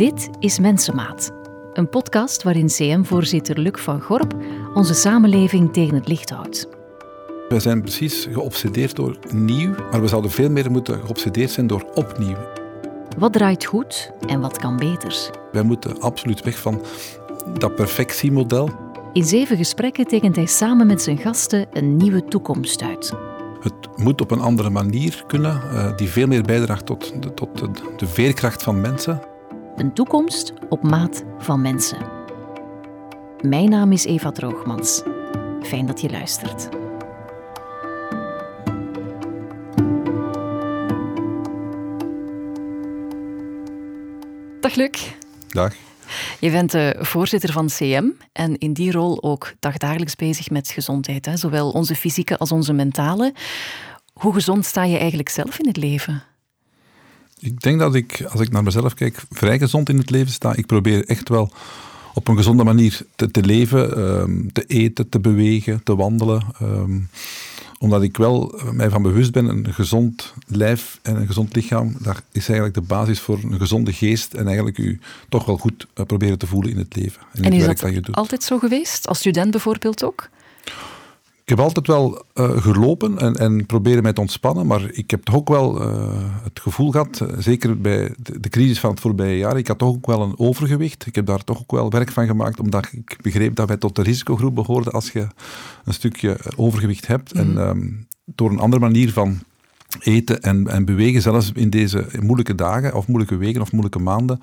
Dit is Mensenmaat, een podcast waarin CM-voorzitter Luc van Gorp onze samenleving tegen het licht houdt. We zijn precies geobsedeerd door nieuw, maar we zouden veel meer moeten geobsedeerd zijn door opnieuw. Wat draait goed en wat kan beter? Wij moeten absoluut weg van dat perfectiemodel. In zeven gesprekken tekent hij samen met zijn gasten een nieuwe toekomst uit. Het moet op een andere manier kunnen, eh, die veel meer bijdraagt tot, de, tot de, de veerkracht van mensen. Een toekomst op maat van mensen. Mijn naam is Eva Droogmans. Fijn dat je luistert. Dag Luc. Dag. Je bent de voorzitter van CM en in die rol ook dagdagelijks bezig met gezondheid, hè? zowel onze fysieke als onze mentale. Hoe gezond sta je eigenlijk zelf in het leven? Ik denk dat ik, als ik naar mezelf kijk, vrij gezond in het leven sta. Ik probeer echt wel op een gezonde manier te, te leven, ehm, te eten, te bewegen, te wandelen. Ehm, omdat ik wel mij van bewust ben, een gezond lijf en een gezond lichaam, dat is eigenlijk de basis voor een gezonde geest en eigenlijk u toch wel goed uh, proberen te voelen in het leven. En, en is werk dat, dat je doet. altijd zo geweest? Als student bijvoorbeeld ook? Ik heb altijd wel uh, gelopen en, en proberen mij te ontspannen, maar ik heb toch ook wel uh, het gevoel gehad, zeker bij de, de, crisis van het voorbije jaar, ik had toch ook wel een overgewicht. Ik heb daar toch ook wel werk van gemaakt, omdat ik begreep dat wij tot de risicogroep behoorden als je een stukje overgewicht hebt. Mm. En um, door een andere manier van eten en, en bewegen, zelfs in deze moeilijke dagen of moeilijke weken of moeilijke maanden,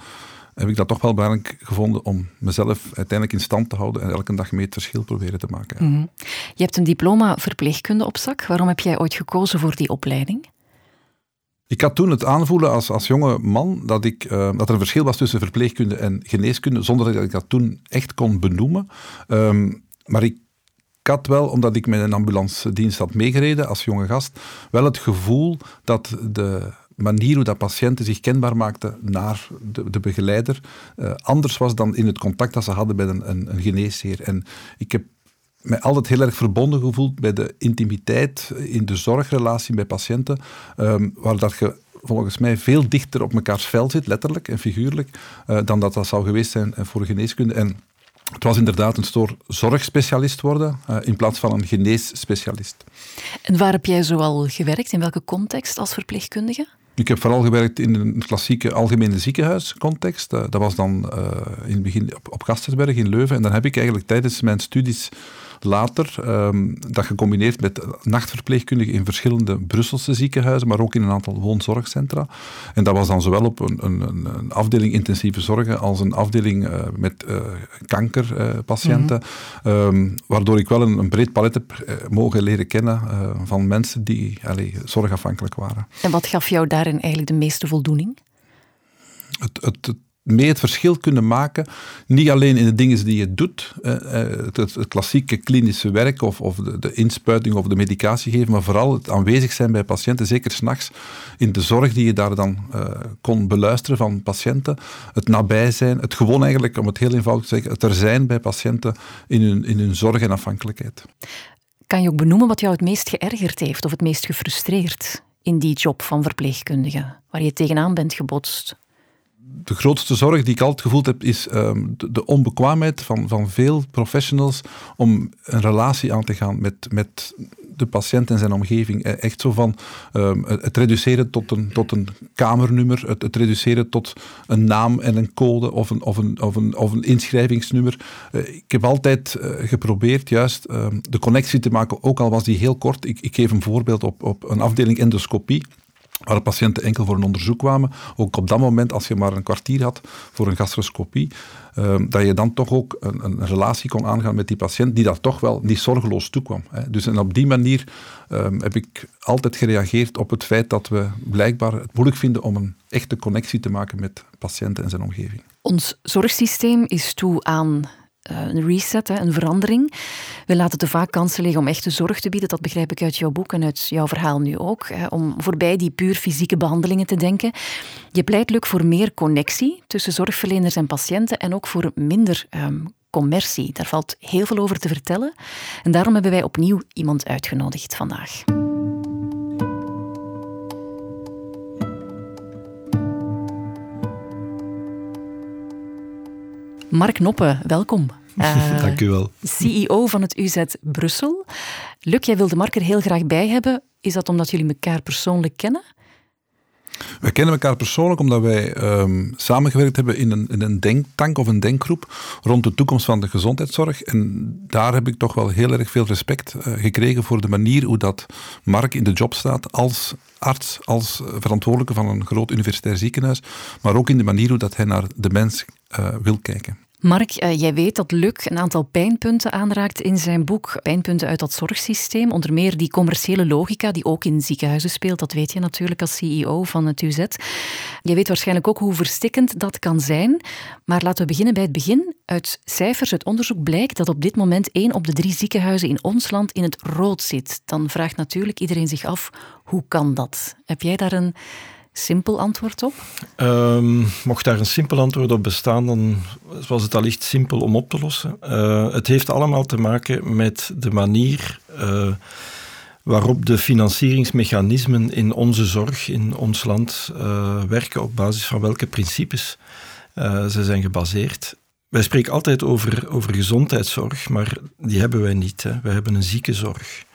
heb ik dat toch wel belangrijk gevonden om mezelf uiteindelijk in stand te houden en elke dag mee het verschil proberen te maken. Mm -hmm. Je hebt een diploma verpleegkunde op zak. Waarom heb jij ooit gekozen voor die opleiding? Ik had toen het aanvoelen als, als jonge man dat, ik, uh, dat er een verschil was tussen verpleegkunde en geneeskunde, zonder dat ik dat toen echt kon benoemen. Um, maar ik had wel, omdat ik met een ambulance dienst had meegereden als jonge gast, wel het gevoel dat de manier hoe dat patiënten zich kenbaar maakten naar de, de begeleider uh, anders was dan in het contact dat ze hadden met een, een, geneesheer. En ik heb mij altijd heel erg verbonden gevoeld bij de intimiteit in de zorgrelatie bij patiënten, um, waar dat je volgens mij veel dichter op mekaars vel zit, letterlijk en figuurlijk, uh, dan dat dat zou geweest zijn voor geneeskunde. En het was inderdaad een soort zorgspecialist worden in plaats van een geneesspecialist. En waar heb jij zoal gewerkt? In welke context als verpleegkundige? Ik heb vooral gewerkt in een klassieke algemene ziekenhuiscontext. Uh, dat was dan uh, in het begin op, op Gastersberg in Leuven. En dan heb ik eigenlijk tijdens mijn studies later um, dat gecombineerd met nachtverpleegkundigen in verschillende Brusselse ziekenhuizen, maar ook in een aantal woonzorgcentra. En dat was dan zowel op een, een, een afdeling intensieve zorgen als een afdeling uh, met uh, kankerpatiënten, mm -hmm. um, waardoor ik wel een, een, breed palet heb mogen leren kennen van mensen die allee, zorgafhankelijk waren. En wat gaf jou daarin eigenlijk de meeste voldoening? Het, het, het mee het verschil kunnen maken. Niet alleen in de dingen die je doet, eh, het, het, klassieke klinische werk of, of de, de, inspuiting of de medicatie geven, maar vooral het aanwezig zijn bij patiënten, zeker s'nachts, in de zorg die je daar dan uh, kon beluisteren van patiënten. Het nabij zijn, het gewoon eigenlijk, om het heel eenvoudig te zeggen, het er zijn bij patiënten in hun, in hun zorg en afhankelijkheid. Kan je ook benoemen wat jou het meest geërgerd heeft of het meest gefrustreerd in die job van verpleegkundige, waar je tegenaan bent gebotst? De grootste zorg die ik altijd gevoeld heb, is um, de, onbekwaamheid van, van veel professionals om een relatie aan te gaan met, met de patiënt en zijn omgeving. E, echt zo van um, het reduceren tot een, tot een kamernummer, het, het, reduceren tot een naam en een code of een, of een, of een, of een inschrijvingsnummer. Uh, ik heb altijd uh, geprobeerd juist um, de connectie te maken, ook al was die heel kort. Ik, ik geef een voorbeeld op, op een afdeling endoscopie waar patiënten enkel voor een onderzoek kwamen. Ook op dat moment, als je maar een kwartier had voor een gastroscopie, um, dat je dan toch ook een, een, relatie kon aangaan met die patiënt, die dat toch wel niet zorgeloos toekwam. Hè. Dus en op die manier um, heb ik altijd gereageerd op het feit dat we blijkbaar het moeilijk vinden om een echte connectie te maken met patiënten en zijn omgeving. Ons zorgsysteem is toe aan een reset, een verandering. We laten te vaak kansen liggen om echte zorg te bieden. Dat begrijp ik uit jouw boek en uit jouw verhaal nu ook. Om voorbij die puur fysieke behandelingen te denken. Je pleit, Luc, voor meer connectie tussen zorgverleners en patiënten en ook voor minder um, commercie. Daar valt heel veel over te vertellen. En daarom hebben wij opnieuw iemand uitgenodigd vandaag. Mark Noppe, welkom. Uh, Dank u wel. CEO van het UZ Brussel. Luc, jij wilde Mark er heel graag bij hebben. Is dat omdat jullie elkaar persoonlijk kennen? Wij kennen elkaar persoonlijk omdat wij um, samengewerkt hebben in een, in een denktank of een denkgroep rond de toekomst van de gezondheidszorg. En daar heb ik toch wel heel erg veel respect uh, gekregen voor de manier hoe dat Mark in de job staat als arts, als verantwoordelijke van een groot universitair ziekenhuis, maar ook in de manier hoe dat hij naar de mens uh, wil kijken. Mark, uh, jij weet dat Luc een aantal pijnpunten aanraakt in zijn boek. Pijnpunten uit dat zorgsysteem. Onder meer die commerciële logica die ook in ziekenhuizen speelt. Dat weet je natuurlijk als CEO van het UZ. Je weet waarschijnlijk ook hoe verstikkend dat kan zijn. Maar laten we beginnen bij het begin. Uit cijfers, uit onderzoek blijkt dat op dit moment één op de drie ziekenhuizen in ons land in het rood zit. Dan vraagt natuurlijk iedereen zich af, hoe kan dat? Heb jij daar een simpel antwoord op? Um, mocht daar een simpel antwoord op bestaan, dan was het allicht simpel om op te lossen. Uh, het heeft allemaal te maken met de manier uh, waarop de financieringsmechanismen in onze zorg, in ons land, uh, werken op basis van welke principes ze zijn gebaseerd. Wij spreken altijd over, over gezondheidszorg, maar die hebben wij niet. Hè. Wij hebben een ziekenzorg.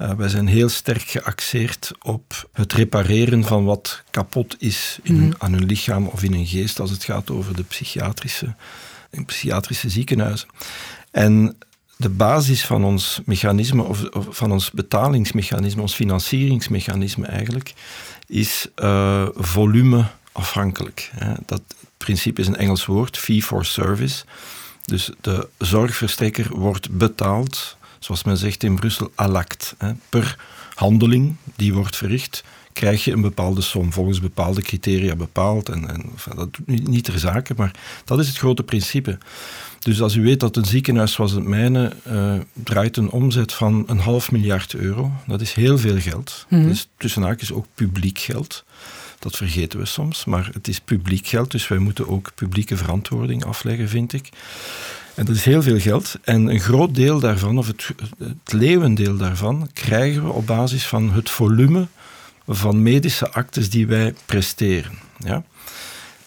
Uh, wij zijn heel sterk geaxeerd op het repareren van wat kapot is in, mm aan hun lichaam of in hun geest als het gaat over de psychiatrische, psychiatrische ziekenhuizen. En de basis van ons mechanisme, of, of van ons betalingsmechanisme, ons financieringsmechanisme eigenlijk, is uh, volumeafhankelijk. Hè. Dat principe is een Engels woord, fee for service. Dus de zorgverstrekker wordt betaald zoals men zegt in Brussel, alact. Per handeling die wordt verricht, krijg je een bepaalde som, volgens bepaalde criteria bepaald. En, en dat doet niet ter zake, maar dat is het grote principe. Dus als u weet dat een ziekenhuis zoals het mijne uh, draait een omzet van een half miljard euro, dat is heel veel geld. Mm Dat is tussen haakjes ook publiek geld. Dat vergeten we soms, maar het is publiek geld, dus wij moeten ook publieke verantwoording afleggen, vind ik. En dat is heel veel geld. En een groot deel daarvan, of het, het leeuwendeel daarvan, krijgen we op basis van het volume van medische actes die wij presteren. Ja?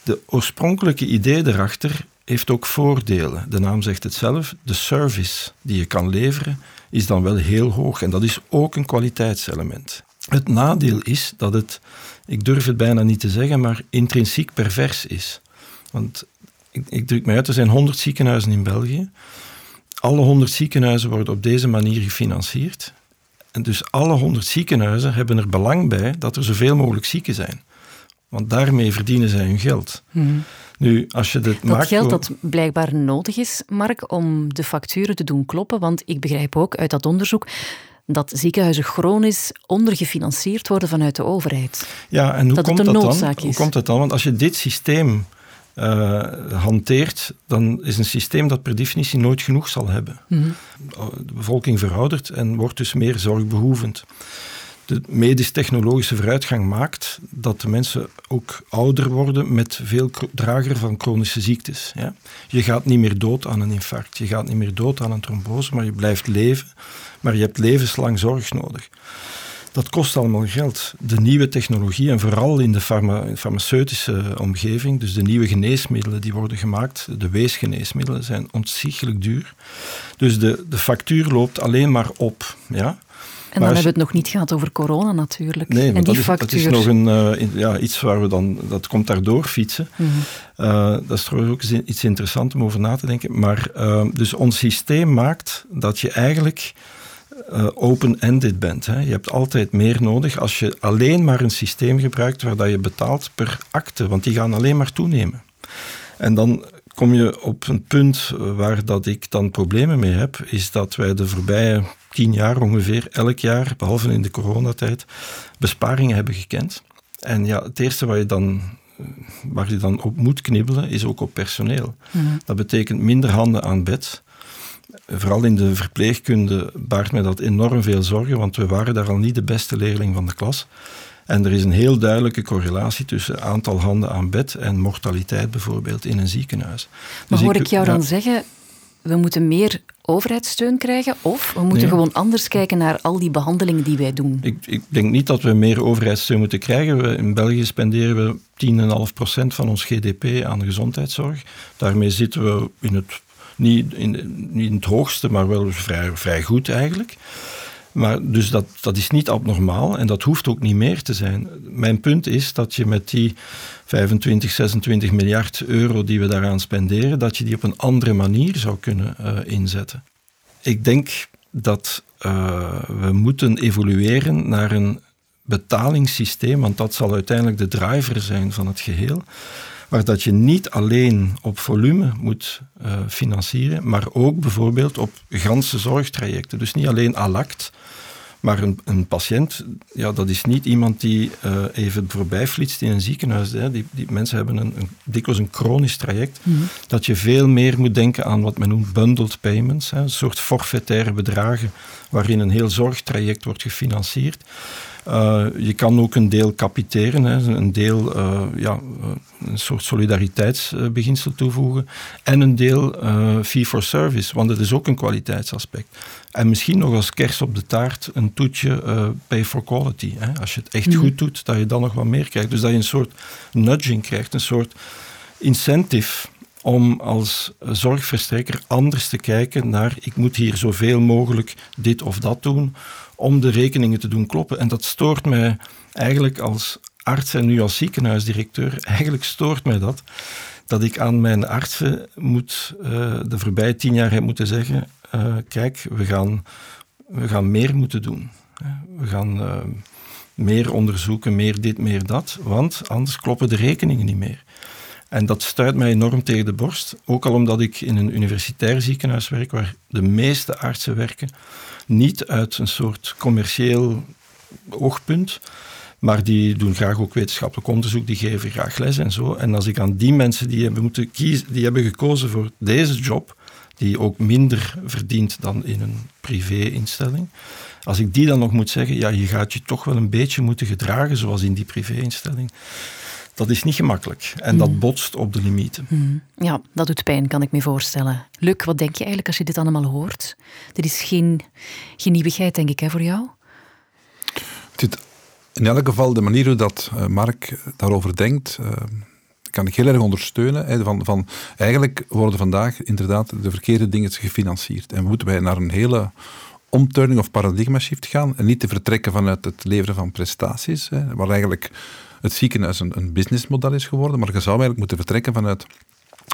De oorspronkelijke idee erachter heeft ook voordelen. De naam zegt het zelf. De service die je kan leveren is dan wel heel hoog. En dat is ook een kwaliteitselement. Het nadeel is dat het, ik durf het bijna niet te zeggen, maar intrinsiek pervers is. Want ik, ik druk mij uit, er zijn 100 ziekenhuizen in België. Alle 100 ziekenhuizen worden op deze manier gefinancierd. En dus alle 100 ziekenhuizen hebben er belang bij dat er zoveel mogelijk zieken zijn. Want daarmee verdienen zij hun geld. Hmm. Nu, als je dat macro... geld dat blijkbaar nodig is, Mark, om de facturen te doen kloppen. Want ik begrijp ook uit dat onderzoek dat ziekenhuizen chronisch ondergefinancierd worden vanuit de overheid. Ja, en hoe komt dat dan? Hoe komt dat dan? Want als je dit systeem uh, hanteert, dan is een systeem dat per definitie nooit genoeg zal hebben. Mhm. De bevolking veroudert en wordt dus meer zorgbehoevend. De medisch-technologische vooruitgang maakt dat de mensen ook ouder worden met veel drager van chronische ziektes. Ja? Je gaat niet meer dood aan een infarct, je gaat niet meer dood aan een trombose, maar je blijft leven. Maar je hebt levenslang zorg nodig. Dat kost allemaal geld. De nieuwe technologie en vooral in de farmaceutische omgeving, dus de nieuwe geneesmiddelen die worden gemaakt, de weesgeneesmiddelen, zijn ontzettend duur. Dus de, de factuur loopt alleen maar op. Ja? En dan hebben we het nog niet gehad over corona natuurlijk. Nee, en die dat, is, dat is nog een, uh, ja, iets waar we dan, dat komt daardoor fietsen. Mm uh, dat is trouwens ook iets interessants om over na te denken. Maar uh, dus ons systeem maakt dat je eigenlijk uh, open-ended bent. Hè. Je hebt altijd meer nodig als je alleen maar een systeem gebruikt waar dat je betaalt per akte, want die gaan alleen maar toenemen. En dan kom je op een punt waar dat ik dan problemen mee heb, is dat wij de voorbije tien jaar ongeveer elk jaar, behalve in de coronatijd, besparingen hebben gekend. En ja, het eerste wat je dan, waar je dan op moet knibbelen, is ook op personeel. Mhm. Dat betekent minder handen aan bed vooral in de verpleegkunde baart mij dat enorm veel zorgen, want we waren daar al niet de beste leerling van de klas. En er is een heel duidelijke correlatie tussen aantal handen aan bed en mortaliteit bijvoorbeeld in een ziekenhuis. Maar dus hoor ik, jou dan zeggen, we moeten meer overheidssteun krijgen of we moeten gewoon anders kijken naar al die behandelingen die wij doen? Ik, ik denk niet dat we meer overheidssteun moeten krijgen. We, in België spenderen we 10,5% van ons GDP aan gezondheidszorg. Daarmee zitten we in het, niet, in, niet het hoogste, maar wel vrij, vrij goed eigenlijk. Maar dus dat, dat is niet abnormaal en dat hoeft ook niet meer te zijn. Mijn punt is dat je met die 25, 26 miljard euro die we daaraan spenderen, dat je die op een andere manier zou kunnen uh, inzetten. Ik denk dat uh, we moeten evolueren naar een betalingssysteem, want dat zal uiteindelijk de driver zijn van het geheel maar dat je niet alleen op volume moet uh, financieren, maar ook bijvoorbeeld op ganse zorgtrajecten. Dus niet alleen alact, maar een, een, patiënt, ja, dat is niet iemand die uh, even voorbij flitst in een ziekenhuis. Hè. Die, die mensen hebben een, een, dikwijls een chronisch traject. Mhm. Dat je veel meer moet denken aan wat men noemt bundled payments. Hè. Een soort forfaitaire bedragen waarin een heel zorgtraject wordt gefinancierd. Uh, je kan ook een deel capiteren, hè, een deel, uh, ja, een soort solidariteitsbeginsel toevoegen en een deel fee for service, want dat is ook een kwaliteitsaspect. En misschien nog als kers op de taart een toetje pay for quality. Hè? Als je het echt mhm. goed doet, dat je dan nog wat meer krijgt. Dus dat je een soort nudging krijgt, een soort incentive om als zorgverstrekker anders te kijken naar ik moet hier zoveel mogelijk dit of dat doen om de rekeningen te doen kloppen. En dat stoort mij eigenlijk als arts en nu als ziekenhuisdirecteur, eigenlijk stoort mij dat, dat ik aan mijn artsen moet uh, de voorbije tien jaar heb moeten zeggen, uh, kijk, we gaan, we gaan meer moeten doen. We gaan uh, meer onderzoeken, meer dit, meer dat, want anders kloppen de rekeningen niet meer. En dat stuit mij enorm tegen de borst, ook al omdat ik in een universitair ziekenhuis werk, waar de meeste artsen werken, niet uit een soort commercieel oogpunt, maar die doen graag ook wetenschappelijk onderzoek, die geven graag les en zo. En als ik aan die mensen die hebben, moeten kiezen, die hebben gekozen voor deze job, die ook minder verdient dan in een privé-instelling. Als ik die dan nog moet zeggen, ja, je gaat je toch wel een beetje moeten gedragen zoals in die privé-instelling. Dat is niet gemakkelijk en dat mm. botst op de limieten. Mm. Ja, dat doet pijn, kan ik me voorstellen. Luc, wat denk je eigenlijk als je dit allemaal hoort? Dit is geen, geen nieuwigheid, denk ik, hè, voor jou? Dit, in elk geval de manier hoe dat uh, Mark daarover denkt, uh, kan ik heel erg ondersteunen. Hè, van, van, eigenlijk worden vandaag inderdaad de verkeerde dingen gefinancierd. En moeten wij naar een hele omturning of paradigma shift gaan en niet te vertrekken vanuit het leveren van prestaties, hè, waar eigenlijk het ziekenhuis een, een businessmodel is geworden, maar je zou eigenlijk moeten vertrekken vanuit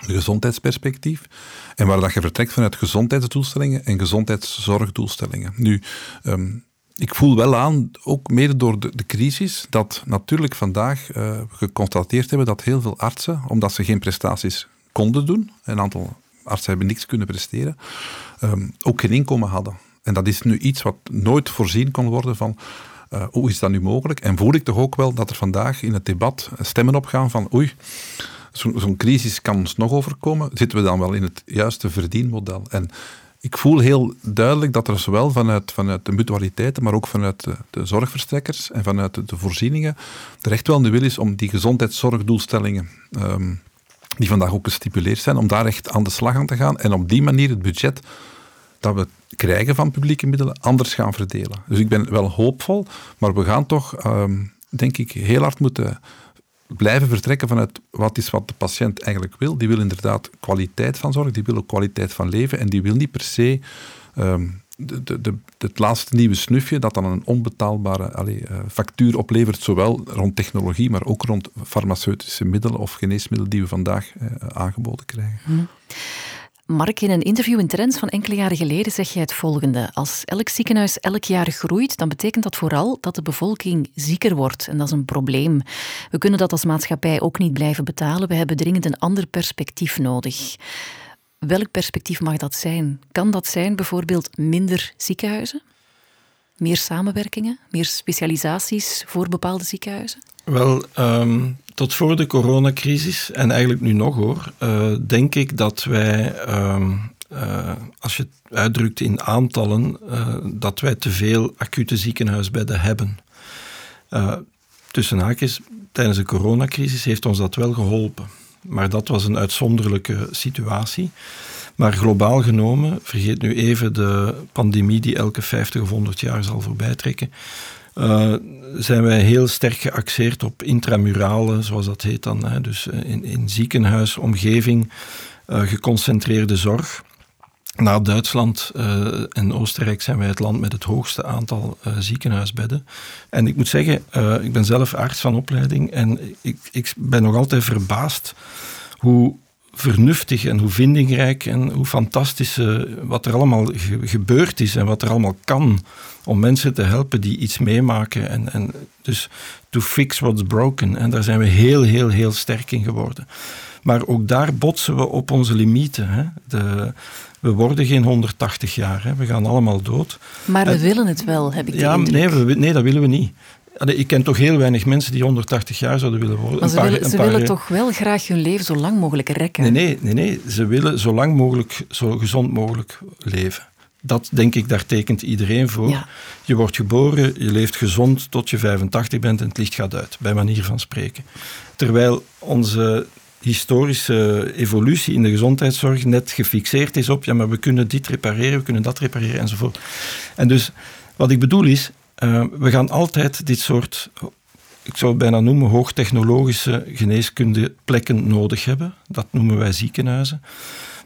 een gezondheidsperspectief en waar dat je vertrekt vanuit gezondheidsdoelstellingen en gezondheidszorgdoelstellingen. Nu, um, ik voel wel aan, ook mede door de, de crisis, dat natuurlijk vandaag uh, geconstateerd hebben dat heel veel artsen, omdat ze geen prestaties konden doen, een aantal artsen hebben niks kunnen presteren, um, ook geen inkomen hadden. En dat is nu iets wat nooit voorzien kon worden van uh, hoe is dat nu mogelijk? En voel ik toch ook wel dat er vandaag in het debat stemmen opgaan van oei, zo'n zo crisis kan ons nog overkomen. Zitten we dan wel in het juiste verdienmodel? En ik voel heel duidelijk dat er zowel vanuit, vanuit de mutualiteiten, maar ook vanuit de, zorgverstrekkers en vanuit de, voorzieningen er echt wel de wil is om die gezondheidszorgdoelstellingen, um, die vandaag ook gestipuleerd zijn, om daar echt aan de slag aan te gaan en op die manier het budget dat we krijgen van publieke middelen anders gaan verdelen. Dus ik ben wel hoopvol, maar we gaan toch, um, denk ik, heel hard moeten blijven vertrekken vanuit wat is wat de patiënt eigenlijk wil. Die wil inderdaad kwaliteit van zorg, die wil ook kwaliteit van leven en die wil niet per se um, de, de, de, het laatste nieuwe snufje dat dan een onbetaalbare uh, factuur oplevert, zowel rond technologie, maar ook rond farmaceutische middelen of geneesmiddelen die we vandaag uh, aangeboden krijgen. Hm. Mark, in een interview in Trends van enkele jaren geleden zeg jij het volgende. Als elk ziekenhuis elk jaar groeit, dan betekent dat vooral dat de bevolking zieker wordt. En dat is een probleem. We kunnen dat als maatschappij ook niet blijven betalen. We hebben dringend een ander perspectief nodig. Welk perspectief mag dat zijn? Kan dat zijn bijvoorbeeld minder ziekenhuizen? Meer samenwerkingen, meer specialisaties voor bepaalde ziekenhuizen? Wel, um, tot voor de coronacrisis, en eigenlijk nu nog hoor, uh, denk ik dat wij, um, uh, als je het uitdrukt in aantallen, uh, dat wij te veel acute ziekenhuisbedden hebben. tussen haakjes, tijdens de coronacrisis heeft ons dat wel geholpen. Maar dat was een uitzonderlijke situatie. Maar globaal genomen, vergeet nu even de pandemie die elke 50 of 100 jaar zal voorbijtrekken, uh, zijn wij heel sterk geaxeerd op intramurale, zoals dat heet dan. Hè, dus in, in ziekenhuisomgeving uh, geconcentreerde zorg. Na Duitsland en Oostenrijk zijn wij het land met het hoogste aantal ziekenhuisbedden. En ik moet zeggen, ik ben zelf arts van opleiding en ik, ik ben nog altijd verbaasd hoe vernuftig en hoe vindingrijk en hoe fantastisch wat er allemaal ge gebeurd is en wat er allemaal kan om mensen te helpen die iets meemaken. En, en dus to fix what's broken. En daar zijn we heel, heel, heel sterk in geworden. Maar ook daar botsen we op onze limieten. Hè. De, we worden geen 180 jaar, hè. we gaan allemaal dood. Maar we willen het wel, heb ik de ja, indruk. Nee, we, nee, dat willen we niet. Ik ken toch heel weinig mensen die 180 jaar zouden willen worden. Maar ze, paar, willen, ze willen toch wel graag hun leven zo lang mogelijk rekken? Nee, nee, nee, nee. ze willen zo lang mogelijk, zo gezond mogelijk leven. Dat denk ik, daar tekent iedereen voor. Ja. Je wordt geboren, je leeft gezond tot je 85 bent en het licht gaat uit, bij manier van spreken. Terwijl onze historische evolutie in de gezondheidszorg net gefixeerd is op, ja, maar we kunnen dit repareren, we kunnen dat repareren enzovoort. En dus, wat ik bedoel is, uh, we gaan altijd dit soort, ik zou het bijna noemen, hoogtechnologische geneeskundeplekken nodig hebben. Dat noemen wij ziekenhuizen.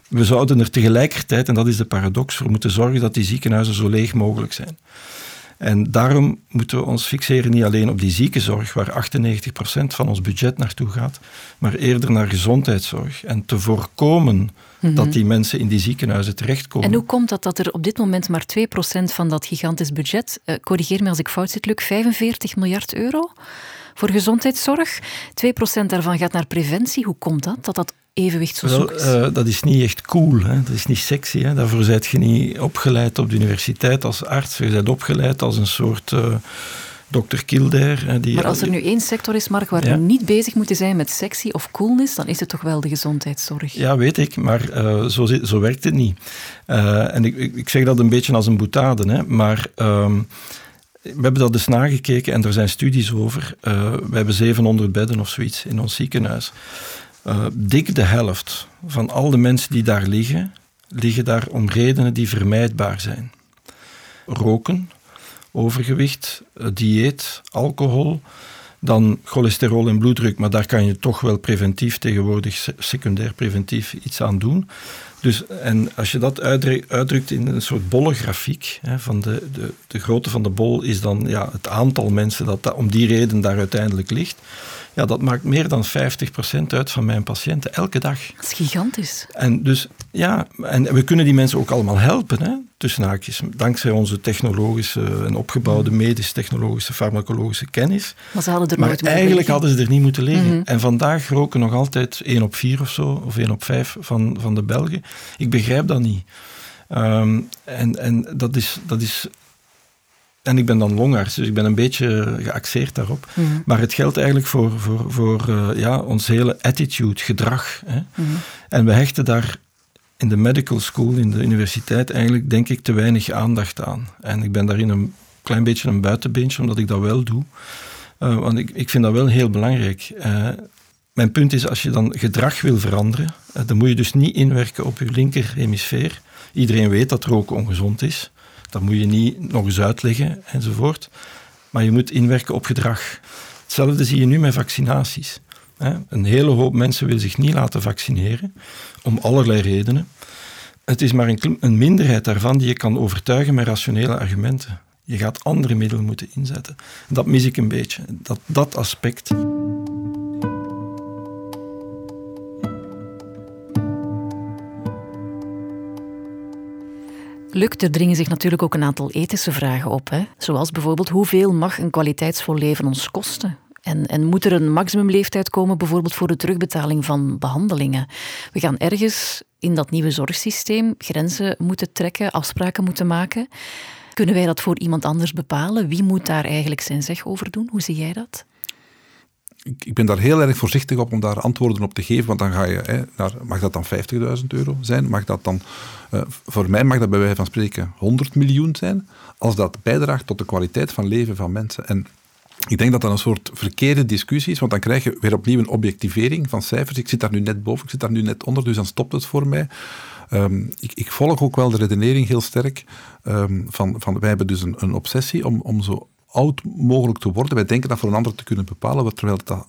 We zouden er tegelijkertijd, en dat is de paradox, voor moeten zorgen dat die ziekenhuizen zo leeg mogelijk zijn. En daarom moeten we ons fixeren niet alleen op die ziekenzorg, waar 98% van ons budget naartoe gaat, maar eerder naar gezondheidszorg. En te voorkomen mm -hmm. dat die mensen in die ziekenhuizen terechtkomen. En hoe komt dat dat er op dit moment maar 2% van dat gigantisch budget, uh, corrigeer me als ik fout zit, Luc, 45 miljard euro voor gezondheidszorg? 2% daarvan gaat naar preventie. Hoe komt dat? Dat dat is? Uh, dat is niet echt cool, hè? dat is niet sexy. Hè? Daarvoor zijt je niet opgeleid op de universiteit als arts. Je bent opgeleid als een soort uh, dokter Kildare. Die, maar als er nu één sector is, Mark, waar ja. we niet bezig moeten zijn met sexy of coolness, dan is het toch wel de gezondheidszorg? Ja, weet ik, maar uh, zo, zo werkt het niet. en ik, ik zeg dat een beetje als een boetade, hè? maar... Um, we hebben dat eens nagekeken en er zijn studies over. Uh, we hebben 700 bedden of zoiets in ons ziekenhuis. Uh, dik de helft van al de mensen die daar liggen, liggen daar om redenen die vermijdbaar zijn. Roken, overgewicht, dieet, alcohol, dan cholesterol en bloeddruk, maar daar kan je toch wel preventief tegenwoordig, secundair preventief iets aan doen. Dus, en als je dat uitdrukt in een soort bollengrafiek, hè, van de, de, de grootte van de bol is dan ja, het aantal mensen dat om die reden daar uiteindelijk ligt. Ja, dat maakt meer dan 50% uit van mijn patiënten elke dag. Dat is gigantisch. En dus ja, en we kunnen die mensen ook allemaal helpen, hè, tussen haakjes, dankzij onze technologische en opgebouwde medisch-technologische, farmacologische kennis. Maar ze hadden er maar nooit eigenlijk liggen. hadden ze er niet moeten liggen. Mm -hmm. En vandaag roken nog altijd 1 op 4 of zo, of 1 op 5 van, van de Belgen. Ik begrijp dat niet. Um, en en dat, is, dat is en ik ben dan longarts, dus ik ben een beetje geaxeerd daarop. Mm -hmm. Maar het geldt eigenlijk voor, voor, voor uh, ja, ons hele attitude, gedrag. Hè. Mm -hmm. En we hechten daar in de medical school, in de universiteit, eigenlijk denk ik te weinig aandacht aan. En ik ben daarin een klein beetje een buitenbeentje, omdat ik dat wel doe. Uh, want ik, ik vind dat wel heel belangrijk. Uh, mijn punt is, als je dan gedrag wil veranderen, dan moet je dus niet inwerken op je linker hemisfeer. Iedereen weet dat roken ongezond is. Dat moet je niet nog eens uitleggen enzovoort. Maar je moet inwerken op gedrag. Hetzelfde zie je nu met vaccinaties. Een hele hoop mensen wil zich niet laten vaccineren, om allerlei redenen. Het is maar een, een minderheid daarvan die je kan overtuigen met rationele argumenten. Je gaat andere middelen moeten inzetten. Dat mis ik een beetje, dat, dat aspect. Luc, er dringen zich natuurlijk ook een aantal ethische vragen op. Hè? Zoals bijvoorbeeld, hoeveel mag een kwaliteitsvol leven ons kosten? En, en moet er een maximumleeftijd komen, bijvoorbeeld voor de terugbetaling van behandelingen? We gaan ergens in dat nieuwe zorgsysteem grenzen moeten trekken, afspraken moeten maken. Kunnen wij dat voor iemand anders bepalen? Wie moet daar eigenlijk zijn zeg over doen? Hoe zie jij dat? Ik, ben daar heel erg voorzichtig op om daar antwoorden op te geven, want dan ga je, hè, naar, mag dat dan 50.000 euro zijn? Mag dat dan, uh, voor mij mag dat bij wijze van spreken 100 miljoen zijn, als dat bijdraagt tot de kwaliteit van leven van mensen. En ik denk dat dat een soort verkeerde discussie is, want dan krijg je weer opnieuw een objectivering van cijfers. Ik zit daar nu net boven, ik zit daar nu net onder, dus dan stopt het voor mij. Ehm, ik, ik, volg ook wel de redenering heel sterk ehm, van, van wij hebben dus een, een obsessie om, om zo oud mogelijk te worden. Wij denken dat voor een ander te kunnen bepalen, terwijl dat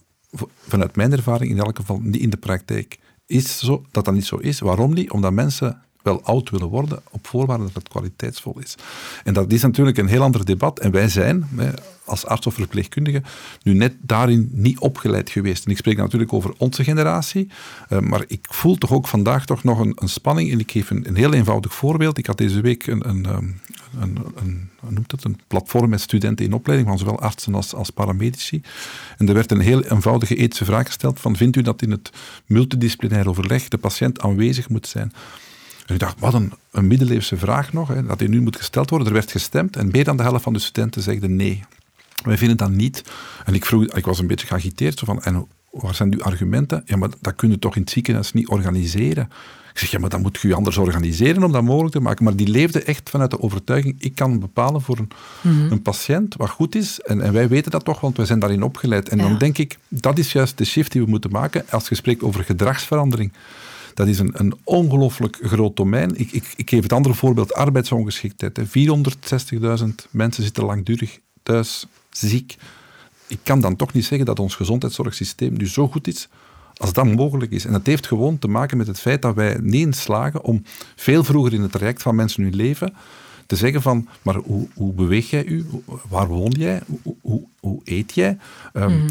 vanuit mijn ervaring in elk geval niet in de praktijk is zo, dat dat niet zo is. Waarom niet? Omdat mensen wel oud willen worden op voorwaarde dat het kwaliteitsvol is. En dat is natuurlijk een heel ander debat. En wij zijn, als arts of verpleegkundige, nu net daarin niet opgeleid geweest. En ik spreek natuurlijk over onze generatie, eh, maar ik voel toch ook vandaag toch nog een, een spanning. En ik geef een, een, heel eenvoudig voorbeeld. Ik had deze week een, een, ehm, een, noemt het, een platform met studenten in opleiding, van zowel artsen als, als paramedici. En er werd een heel eenvoudige ethische vraag gesteld van vindt u dat in het multidisciplinair overleg de patiënt aanwezig moet zijn? Ik dacht, wat een, een middeleeuwse vraag nog, hè, dat die nu moet gesteld worden. Er werd gestemd en meer dan de helft van de studenten zegde nee. Wij vinden dat niet. En ik vroeg, ik was een beetje geagiteerd, zo van, en waar zijn uw argumenten? Ja, maar dat kun je toch in het ziekenhuis niet organiseren? Ik zeg, ja, maar dan moet je je anders organiseren om dat mogelijk te maken. Maar die leefde echt vanuit de overtuiging, ik kan bepalen voor een, mhm. een patiënt wat goed is. En, en, wij weten dat toch, want wij zijn daarin opgeleid. En dan denk ik, dat is juist de shift die we moeten maken als je spreekt over gedragsverandering. Dat is een, een ongelooflijk groot domein. Ik, ik, ik geef het andere voorbeeld, arbeidsongeschiktheid. 460.000 mensen zitten langdurig thuis, ziek. Ik kan dan toch niet zeggen dat ons gezondheidszorgsysteem nu zo goed is als dat mogelijk is. En dat heeft gewoon te maken met het feit dat wij niet slagen om veel vroeger in het traject van mensen hun leven te zeggen van, maar hoe, hoe beweeg jij u? Waar woon jij? Hoe, hoe, eet jij? Um,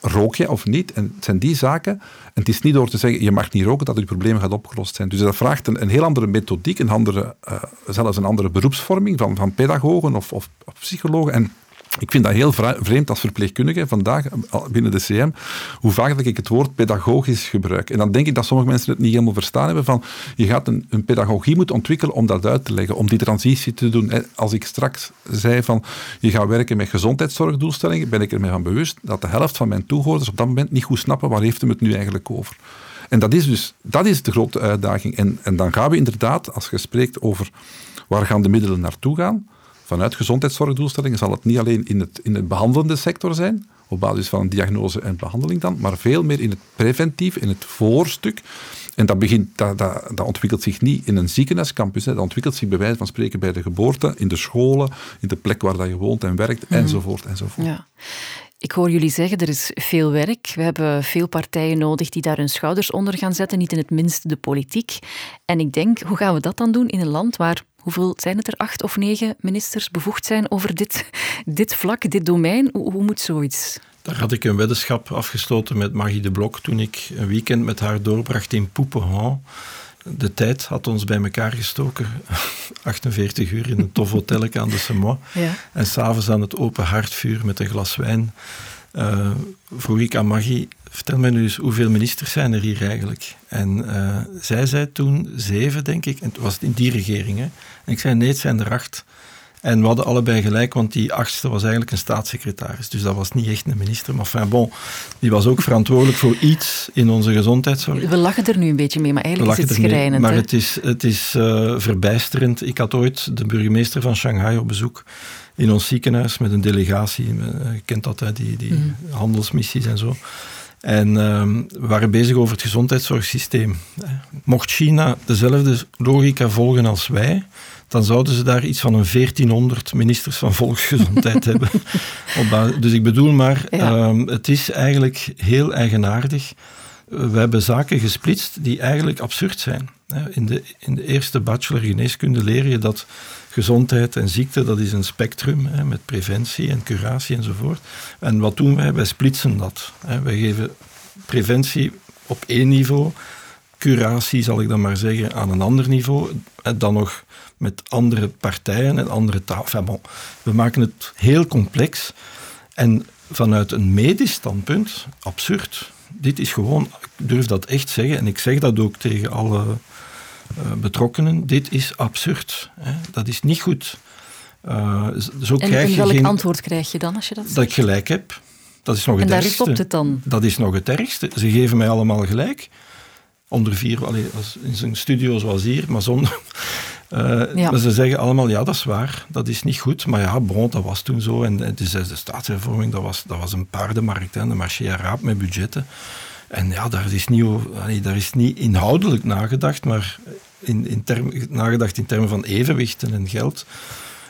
rook je of niet? En het zijn die zaken. En het is niet door te zeggen, je mag niet roken, dat je problemen gaat opgelost zijn. Dus dat vraagt een, een heel andere methodiek, een andere, uh, zelfs een andere beroepsvorming van, van pedagogen of, of, of psychologen. En ik vind dat heel vreemd als verpleegkundige vandaag binnen de CM, hoe vaak dat ik het woord pedagogisch gebruik. En dan denk ik dat sommige mensen het niet helemaal verstaan hebben van je gaat een, een pedagogie moeten ontwikkelen om dat uit te leggen, om die transitie te doen. Als ik straks zei van je gaat werken met gezondheidszorgdoelstellingen, ben ik er mij van bewust dat de helft van mijn toehoorders op dat moment niet goed snappen waar heeft hem het nu eigenlijk over. En dat is dus dat is de grote uitdaging. En, en dan gaan we inderdaad, als je spreekt over waar gaan de middelen naartoe gaan, vanuit gezondheidszorgdoelstellingen zal het niet alleen in het, in het behandelende sector zijn, op basis van diagnose en behandeling dan, maar veel meer in het preventief, in het voorstuk. En dat, begint, dat, dat, dat ontwikkelt zich niet in een ziekenhuiscampus, hè. dat ontwikkelt zich bij wijze van spreken bij de geboorte, in de scholen, in de plek waar dat je woont en werkt, mhm. enzovoort, enzovoort. Ja. Ik hoor jullie zeggen, er is veel werk. We hebben veel partijen nodig die daar hun schouders onder gaan zetten, niet in het minst de politiek. En ik denk, hoe gaan we dat dan doen in een land waar hoeveel zijn het er, acht of negen ministers bevoegd zijn over dit, dit vlak, dit domein? Hoe, hoe moet zoiets? Daar had ik een weddenschap afgesloten met Magie de Blok toen ik een weekend met haar doorbracht in Poupenhan. De tijd had ons bij elkaar gestoken. 48 uur in een tof hotel aan de Semois. Ja. En s'avonds aan het open haardvuur met een glas wijn uh, vroeg ik aan Magie, vertel mij nu eens, hoeveel ministers zijn er hier eigenlijk? En uh, zij zei toen zeven, denk ik. En het was in die regering. Hè. En ik zei, nee, het zijn er acht. En we hadden allebei gelijk, want die achtste was eigenlijk een staatssecretaris. Dus dat was niet echt een minister. Maar enfin, bon, die was ook verantwoordelijk voor iets in onze gezondheidszorg. We lachen er nu een beetje mee, maar eigenlijk is het schrijnend. Maar het is, het is uh, verbijsterend. Ik had ooit de burgemeester van Shanghai op bezoek in ons ziekenhuis met een delegatie. Je kent dat, hè, die, die mm. handelsmissies en zo. En ehm, we waren bezig over het gezondheidszorgsysteem. Mocht China dezelfde logica volgen als wij, dan zouden ze daar iets van een 1400 ministers van volksgezondheid hebben. dus ik bedoel maar, ehm, het is eigenlijk heel eigenaardig. We hebben zaken gesplitst die eigenlijk absurd zijn. In de, in de eerste bachelor geneeskunde leer je dat gezondheid en ziekte, dat is een spectrum hè, met preventie en curatie enzovoort. En wat doen wij? Wij splitsen dat. Hè. Wij geven preventie op één niveau, curatie zal ik dan maar zeggen aan een ander niveau, en dan nog met andere partijen en andere taal. Enfin, we maken het heel complex en vanuit een medisch standpunt absurd. Dit is gewoon, ik durf dat echt zeggen en ik zeg dat ook tegen alle uh, betrokkenen, dit is absurd. Hè. Dat is niet goed. Uh, zo en, krijg en welk geen, antwoord krijg je dan als je dat zegt? Dat ik gelijk heb. Dat is nog en het daar ergste. stopt het dan? Dat is nog het ergste. Ze geven mij allemaal gelijk. Onder vier, allee, in zijn studio zoals hier, maar zonder... Uh, Ze zeggen allemaal, ja, dat is waar, dat is niet goed. Maar ja, bon, dat was toen zo. En de zesde staatshervorming, dat was, dat was een paardenmarkt, hè, de marché raap met budgetten. En ja, daar is niet, daar is niet inhoudelijk nagedacht, maar in, in term, nagedacht in termen van evenwichten en geld.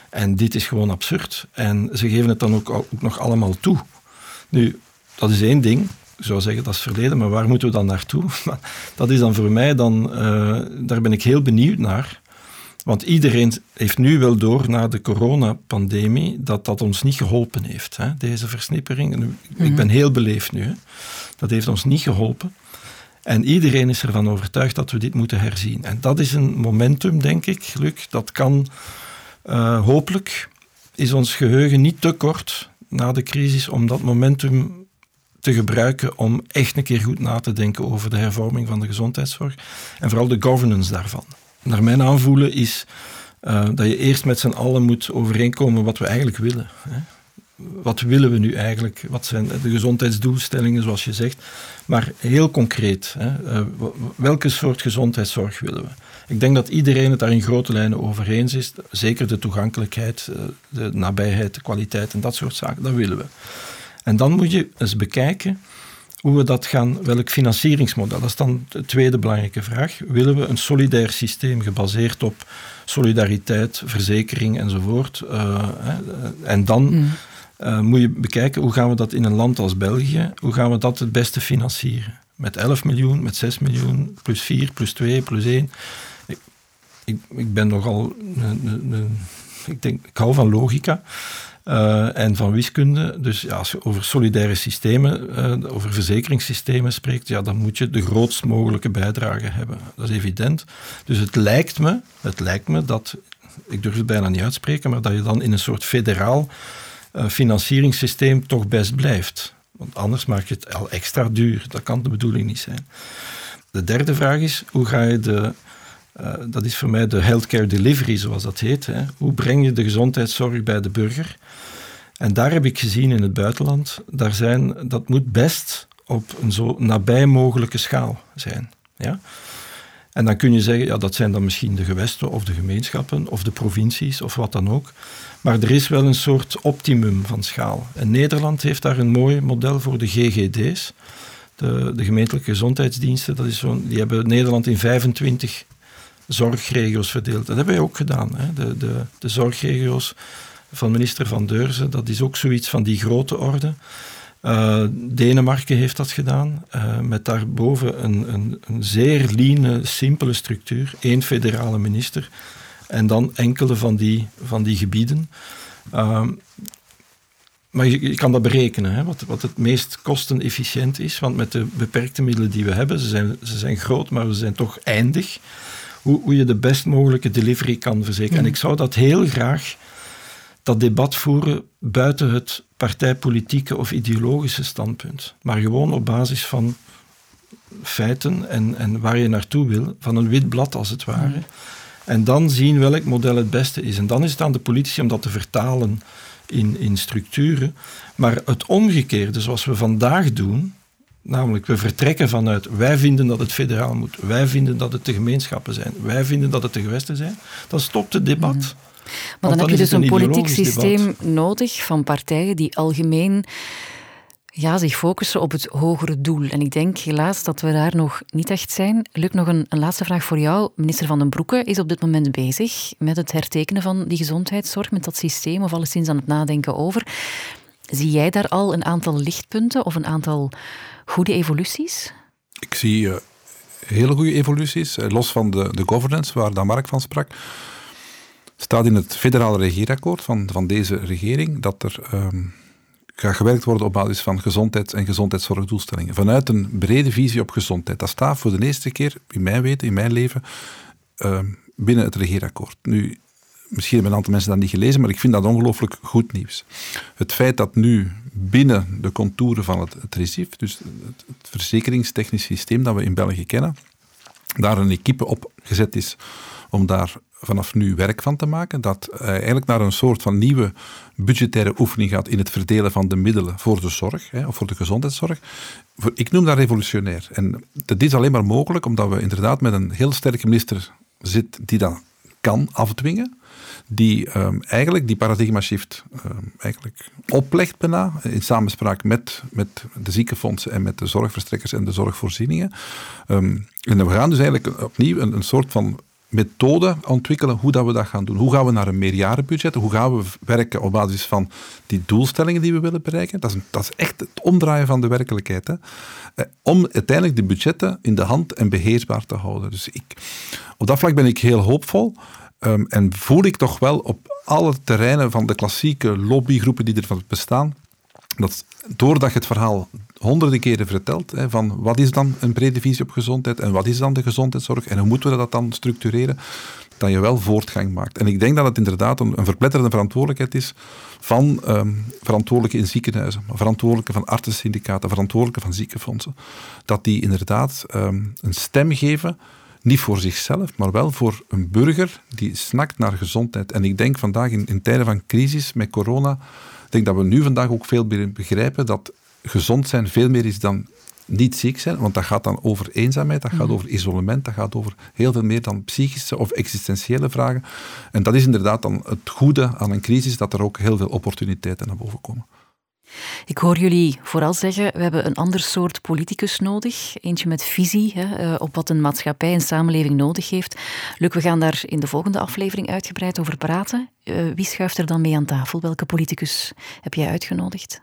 En dit is gewoon absurd. En ze geven het dan ook, ook nog allemaal toe. Nu, dat is één ding. Ik zou zeggen, dat is verleden, maar waar moeten we dan naartoe? dat is dan voor mij dan, uh, daar ben ik heel benieuwd naar. Want iedereen heeft nu wel door, na de coronapandemie, dat dat ons niet geholpen heeft, hè, deze versnippering. Ik mhm. ben heel beleefd nu. Hè. Dat heeft ons niet geholpen. En iedereen is ervan overtuigd dat we dit moeten herzien. En dat is een momentum, denk ik, Luc. Dat kan uh, hopelijk, is ons geheugen niet te kort na de crisis om dat momentum te gebruiken om echt een keer goed na te denken over de hervorming van de gezondheidszorg en vooral de governance daarvan. Naar mijn aanvoelen is uh, dat je eerst met z'n allen moet overeenkomen wat we eigenlijk willen. Hè wat willen we nu eigenlijk? Wat zijn de gezondheidsdoelstellingen, zoals je zegt? Maar heel concreet, hè, eh, welke soort gezondheidszorg willen we? Ik denk dat iedereen het daar in grote lijnen over eens is. Zeker de toegankelijkheid, eh, de nabijheid, de kwaliteit en dat soort zaken, dat willen we. En dan moet je eens bekijken hoe we dat gaan, welk financieringsmodel. Dat is dan de tweede belangrijke vraag. Willen we een solidair systeem gebaseerd op solidariteit, verzekering enzovoort? Uh, en dan mm. uh, moet je bekijken hoe gaan we dat in een land als België, hoe gaan we dat het beste financieren? Met 11 miljoen, met 6 miljoen, plus 4, plus 2, plus 1. Ik, ik, ik ben nogal, ik, denk, ik hou van logica. Uh, en van wiskunde. Dus als je over solidaire systemen, uh, over verzekeringssystemen spreekt, ja, dan moet je de grootst mogelijke bijdrage hebben. Dat is evident. Dus het lijkt me, het lijkt me dat, ik durf het bijna niet uitspreken, maar dat je dan in een soort federaal uh, financieringssysteem toch best blijft. Want anders maak je het al extra duur. Dat kan de bedoeling niet zijn. De derde vraag is, hoe ga je de uh, dat is voor mij de healthcare delivery, zoals dat heet. Hè. Hoe breng je de gezondheidszorg bij de burger? En daar heb ik gezien in het buitenland, daar zijn, dat moet best op een zo nabij mogelijke schaal zijn. Ja? En dan kun je zeggen, ja, dat zijn dan misschien de gewesten of de gemeenschappen of de provincies of wat dan ook. Maar er is wel een soort optimum van schaal. En Nederland heeft daar een mooi model voor de GGD's. De, de gemeentelijke gezondheidsdiensten, dat is zo, die hebben Nederland in 25 zorgregio's verdeeld. Dat hebben wij ook gedaan. Hè. De, de, de zorgregio's van minister Van Deurzen, dat is ook zoiets van die grote orde. Uh, Denemarken heeft dat gedaan, uh, met daarboven een, een, een zeer lean, simpele structuur. één federale minister en dan enkele van die, van die gebieden. Uh, maar je, kan dat berekenen, hè, wat, wat het meest kostenefficiënt is. Want met de beperkte middelen die we hebben, ze zijn, ze zijn groot, maar we zijn toch eindig hoe, hoe je de best mogelijke delivery kan verzekeren. En ik zou dat heel graag, dat debat voeren buiten het partijpolitieke of ideologische standpunt. Maar gewoon op basis van feiten en, en waar je naartoe wil, van een wit blad als het ware. En dan zien welk model het beste is. En dan is het aan de politici om dat te vertalen in, in structuren. Maar het omgekeerde, zoals we vandaag doen, Namelijk, we vertrekken vanuit wij vinden dat het federaal moet, wij vinden dat het de gemeenschappen zijn, wij vinden dat het de gewesten zijn. Dan stopt het debat. Mhm. Maar dan, heb je dus een, politiek systeem nodig van partijen die algemeen ja, zich focussen op het hogere doel. En ik denk helaas dat we daar nog niet echt zijn. Luc, nog een, een laatste vraag voor jou. Minister Van den Broeke is op dit moment bezig met het hertekenen van die gezondheidszorg, met dat systeem, of alleszins aan het nadenken over. Zie jij daar al een aantal lichtpunten of een aantal goede evoluties? Ik zie uh, hele goede evoluties. Eh, los van de, de governance, waar dan Mark van sprak, staat in het federale regeerakkoord van, van deze regering dat er um, gewerkt worden op basis van gezondheids- en gezondheidszorgdoelstellingen. Vanuit een brede visie op gezondheid. Dat staat voor de eerste keer, in mijn weten, in mijn leven, uh, binnen het regeerakkoord. Nu, misschien hebben een aantal mensen dat niet gelezen, maar ik vind dat ongelooflijk goed nieuws. Het feit dat nu binnen de contouren van het, het dus het, verzekeringstechnisch systeem dat we in België kennen, daar een equipe op gezet is om daar vanaf nu werk van te maken. Dat uh, eigenlijk naar een soort van nieuwe budgettaire oefening gaat in het verdelen van de middelen voor de zorg, hè, of voor de gezondheidszorg. Ik noem dat revolutionair. En dat is alleen maar mogelijk omdat we inderdaad met een heel sterke minister zitten die dat kan afdwingen die um, eigenlijk die paradigma shift um, eigenlijk oplegt bijna, in samenspraak met, met de ziekenfondsen en met de zorgverstrekkers en de zorgvoorzieningen. Um, en we gaan dus eigenlijk opnieuw een, een soort van methode ontwikkelen hoe dat we dat gaan doen. Hoe gaan we naar een meerjarenbudget? Hoe gaan we werken op basis van die doelstellingen die we willen bereiken? Dat is, dat is echt het omdraaien van de werkelijkheid. Hè? Eh, om uiteindelijk de budgetten in de hand en beheersbaar te houden. Dus ik, op dat vlak ben ik heel hoopvol. Um, en voel ik toch wel op alle terreinen van de klassieke lobbygroepen die er bestaan, dat doordat je het verhaal honderden keren vertelt, hè, van wat is dan een brede visie op gezondheid en wat is dan de gezondheidszorg en hoe moeten we dat dan structureren, dat je wel voortgang maakt. En ik denk dat het inderdaad een, verpletterende verantwoordelijkheid is van um, verantwoordelijken in ziekenhuizen, verantwoordelijken van artsensyndicaten, verantwoordelijken van ziekenfondsen, dat die inderdaad um, een stem geven niet voor zichzelf, maar wel voor een burger die snakt naar gezondheid. En ik denk vandaag in, in tijden van crisis met corona, ik denk dat we nu vandaag ook veel meer begrijpen dat gezond zijn veel meer is dan niet ziek zijn, want dat gaat dan over eenzaamheid, dat gaat mhm. over isolement, dat gaat over heel veel meer dan psychische of existentiële vragen. En dat is inderdaad dan het goede aan een crisis, dat er ook heel veel opportuniteiten naar boven komen. Ik hoor jullie vooral zeggen, we hebben een ander soort politicus nodig. Eentje met visie hè, eh, op wat een maatschappij en samenleving nodig heeft. Luc, we gaan daar in de volgende aflevering uitgebreid over praten. Uh, wie schuift er dan mee aan tafel? Welke politicus heb jij uitgenodigd?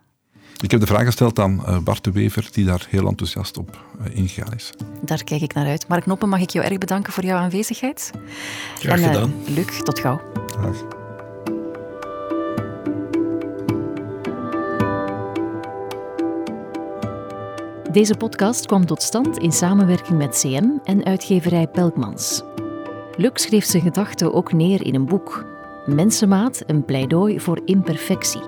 Ik heb de vraag gesteld aan uh, Bart de Wever, die daar heel enthousiast op ingegaan is. Daar kijk ik naar uit. Mark Noppen, mag ik jou erg bedanken voor jouw aanwezigheid. Graag gedaan. Luc, tot gauw. Graag. Deze podcast kwam tot stand in samenwerking met CM en uitgeverij Pelkmans. Luc schreef zijn gedachten ook neer in een boek. Mensenmaat, een pleidooi voor imperfectie.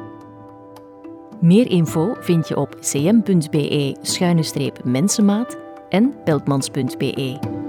Meer info vind je op cm.be-mensenmaat en pelkmans.be.